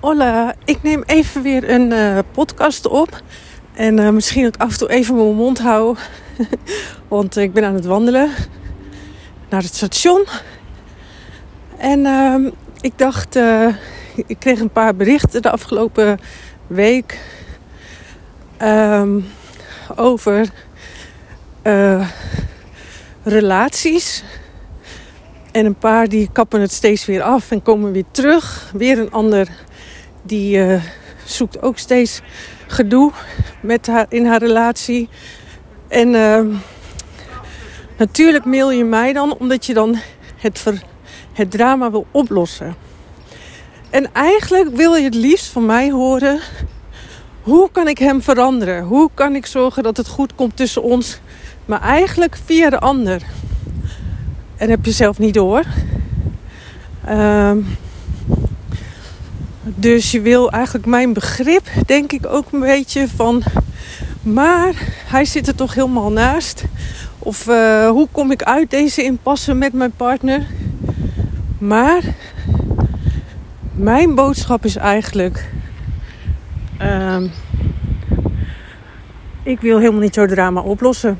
Hola, ik neem even weer een uh, podcast op. En uh, misschien ook af en toe even mijn mond houden. Want ik ben aan het wandelen naar het station. En uh, ik dacht, uh, ik kreeg een paar berichten de afgelopen week um, over relaties. En een paar die kappen het steeds weer af en komen weer terug. Weer een ander die uh, zoekt ook steeds gedoe met haar, in haar relatie. En uh, natuurlijk mail je mij dan omdat je dan het, ver, het drama wil oplossen. En eigenlijk wil je het liefst van mij horen: hoe kan ik hem veranderen? Hoe kan ik zorgen dat het goed komt tussen ons? Maar eigenlijk via de ander. En heb je zelf niet door. Um, dus je wil eigenlijk mijn begrip, denk ik ook een beetje van. Maar hij zit er toch helemaal naast. Of uh, hoe kom ik uit deze impasse met mijn partner? Maar mijn boodschap is eigenlijk. Um, ik wil helemaal niet zo drama oplossen.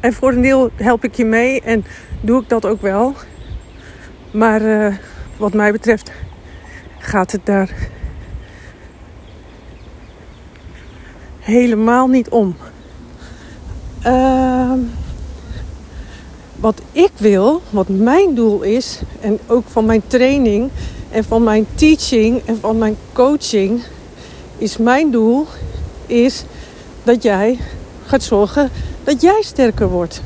En voor een deel help ik je mee en doe ik dat ook wel. Maar uh, wat mij betreft gaat het daar helemaal niet om. Uh, wat ik wil, wat mijn doel is, en ook van mijn training en van mijn teaching en van mijn coaching, is mijn doel is dat jij gaat zorgen dat jij sterker wordt.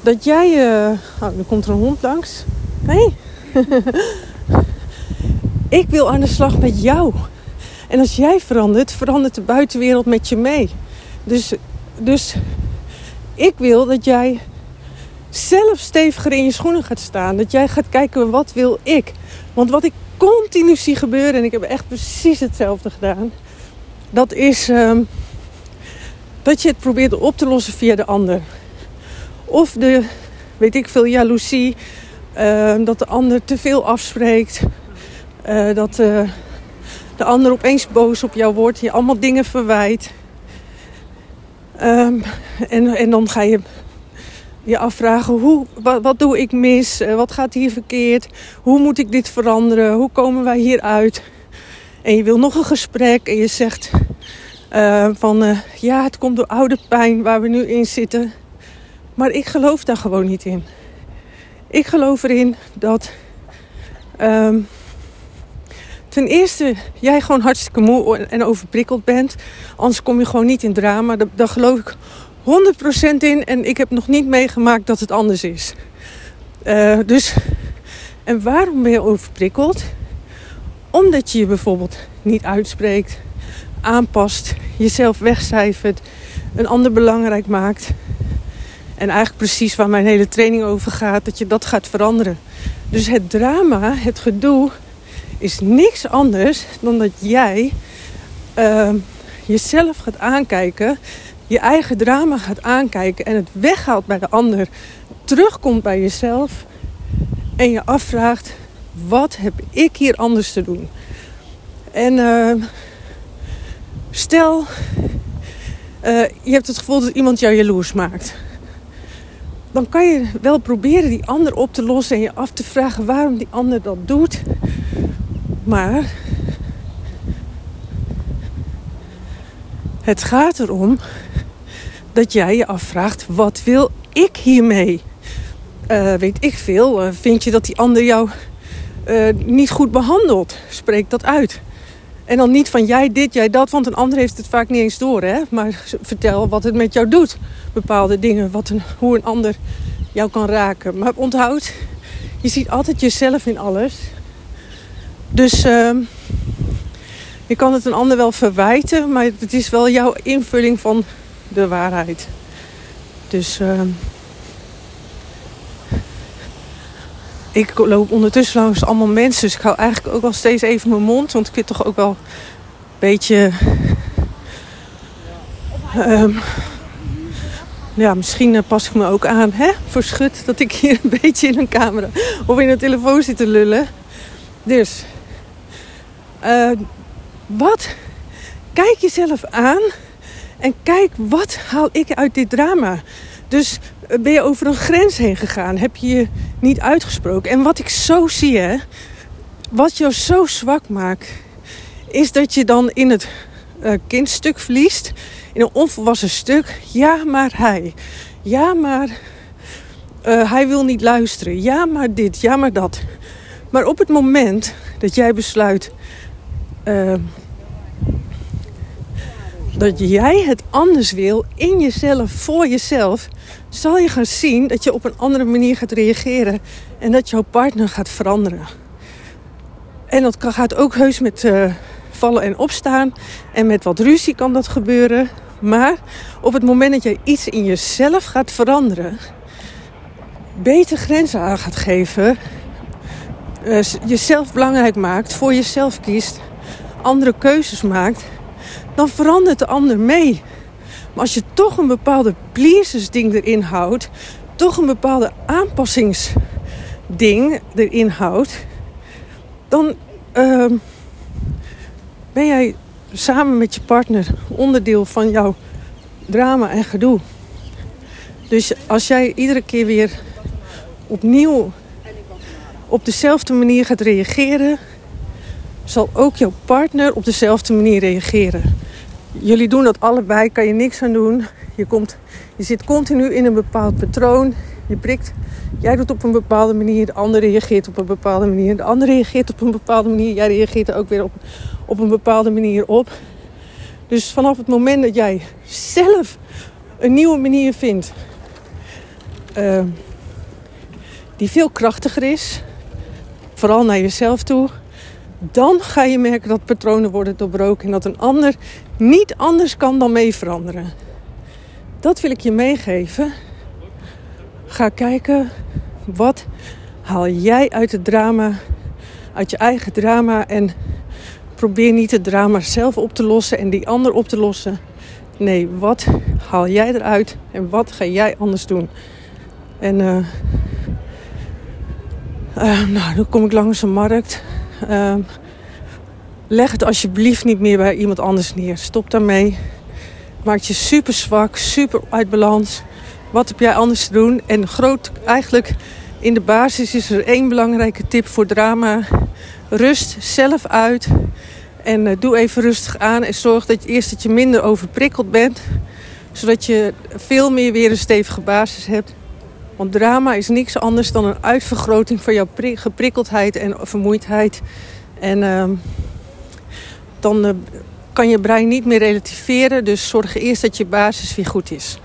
Dat jij. Uh, oh, nu komt er een hond langs. Hey. Ik wil aan de slag met jou. En als jij verandert, verandert de buitenwereld met je mee. Dus, dus ik wil dat jij zelf steviger in je schoenen gaat staan. Dat jij gaat kijken, wat wil ik? Want wat ik continu zie gebeuren, en ik heb echt precies hetzelfde gedaan... dat is um, dat je het probeert op te lossen via de ander. Of de, weet ik veel, jaloezie... Uh, dat de ander te veel afspreekt uh, dat uh, de ander opeens boos op jou wordt. Je allemaal dingen verwijt. Um, en, en dan ga je je afvragen: hoe, wat, doe ik mis? Uh, wat gaat hier verkeerd? Hoe moet ik dit veranderen? Hoe komen wij hieruit? En je wil nog een gesprek en je zegt van ja, het komt door oude pijn waar we nu in zitten. Maar ik geloof daar gewoon niet in. Ik geloof erin dat um, ten eerste jij gewoon hartstikke moe en overprikkeld bent. Anders kom je gewoon niet in drama. Daar, geloof ik 100% in. En ik heb nog niet meegemaakt dat het anders is. Uh, dus, en waarom ben je overprikkeld? Omdat je je bijvoorbeeld niet uitspreekt, aanpast, jezelf wegcijfert, een ander belangrijk maakt. En eigenlijk precies waar mijn hele training over gaat, dat je dat gaat veranderen. Dus het drama, het gedoe, is niks anders dan dat jij uh, jezelf gaat aankijken, je eigen drama gaat aankijken en het weghaalt bij de ander, terugkomt bij jezelf en je afvraagt: wat heb ik hier anders te doen? En uh, stel, uh, je hebt het gevoel dat iemand jou jaloers maakt. Dan kan je wel proberen die ander op te lossen en je af te vragen waarom die ander dat doet. Maar het gaat erom dat jij je afvraagt: wat wil ik hiermee? Uh, weet ik veel. Uh, vind je dat die ander jou uh, niet goed behandelt? Spreek dat uit. En dan niet van jij dit, jij dat, want een ander heeft het vaak niet eens door. Hè? Maar vertel wat het met jou doet. Bepaalde dingen, wat een, hoe een ander jou kan raken. Maar onthoud, je ziet altijd jezelf in alles. Dus je kan het een ander wel verwijten, maar het is wel jouw invulling van de waarheid. Dus uh, ik loop ondertussen langs allemaal mensen, dus ik hou eigenlijk ook wel steeds even mijn mond, want ik vind toch ook wel een beetje. Um, ja, misschien uh, pas ik me ook aan, hè? Verschut dat ik hier een beetje in een camera of in een telefoon zit te lullen. Dus Uh, wat? Kijk jezelf aan en kijk wat haal ik uit dit drama. Dus eh, ben je over een grens heen gegaan? Heb je je niet uitgesproken? En wat ik zo zie, hè, wat jou zo zwak maakt, is dat je dan in het uh, kindstuk verliest, in een onvolwassen stuk. Ja, maar hij. Ja, maar hij wil niet luisteren. Ja, maar dit. Ja, maar dat. Maar op het moment dat jij besluit uh, dat jij het anders wil in jezelf, voor jezelf, zal je gaan zien dat je op een andere manier gaat reageren en dat jouw partner gaat veranderen. En dat gaat ook heus met uh, vallen en opstaan en met wat ruzie kan dat gebeuren. Maar op het moment dat jij iets in jezelf gaat veranderen, beter grenzen aan gaat geven, uh, jezelf belangrijk maakt, voor jezelf kiest, andere keuzes maakt, dan verandert de ander mee. Maar als je toch een bepaalde pleasersding erin houdt, toch een bepaalde aanpassingsding erin houdt, dan uh, ben jij samen met je partner onderdeel van jouw drama en gedoe. Dus als jij iedere keer weer opnieuw op dezelfde manier gaat reageren, zal ook jouw partner op dezelfde manier reageren. Jullie doen dat allebei, kan je niks aan doen. Je, komt, je zit continu in een bepaald patroon. Je prikt, jij doet op een bepaalde manier, de ander reageert op een bepaalde manier. De ander reageert op een bepaalde manier, jij reageert er ook weer op, op een bepaalde manier op. Dus vanaf het moment dat jij zelf een nieuwe manier vindt, uh, die veel krachtiger is, vooral naar jezelf toe, dan ga je merken dat patronen worden doorbroken en dat een ander niet anders kan dan mee veranderen. Dat wil ik je meegeven. Ga kijken wat haal jij uit het drama, uit je eigen drama en probeer niet het drama zelf op te lossen en die ander op te lossen. Nee, wat haal jij eruit en wat ga jij anders doen? En uh, uh, nou, dan kom ik langs een markt. Uh, leg het alsjeblieft niet meer bij iemand anders neer. Stop daarmee. Maakt je super zwak, super uit balans. Wat heb jij anders te doen? En groot, eigenlijk in de basis is er één belangrijke tip voor drama. Rust zelf uit. En uh, doe even rustig aan. En zorg dat je eerst dat je minder overprikkeld bent. Zodat je veel meer weer een stevige basis hebt. Want drama is niks anders dan een uitvergroting van jouw geprikkeldheid en vermoeidheid. En uh, dan uh, kan je brein niet meer relativeren. Dus zorg eerst dat je basis weer goed is.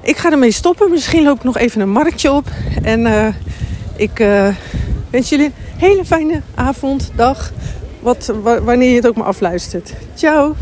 Ik ga ermee stoppen. Misschien loop ik nog even een marktje op. En uh, ik uh, wens jullie een hele fijne avond, dag. Wat, wanneer je het ook maar afluistert. Ciao!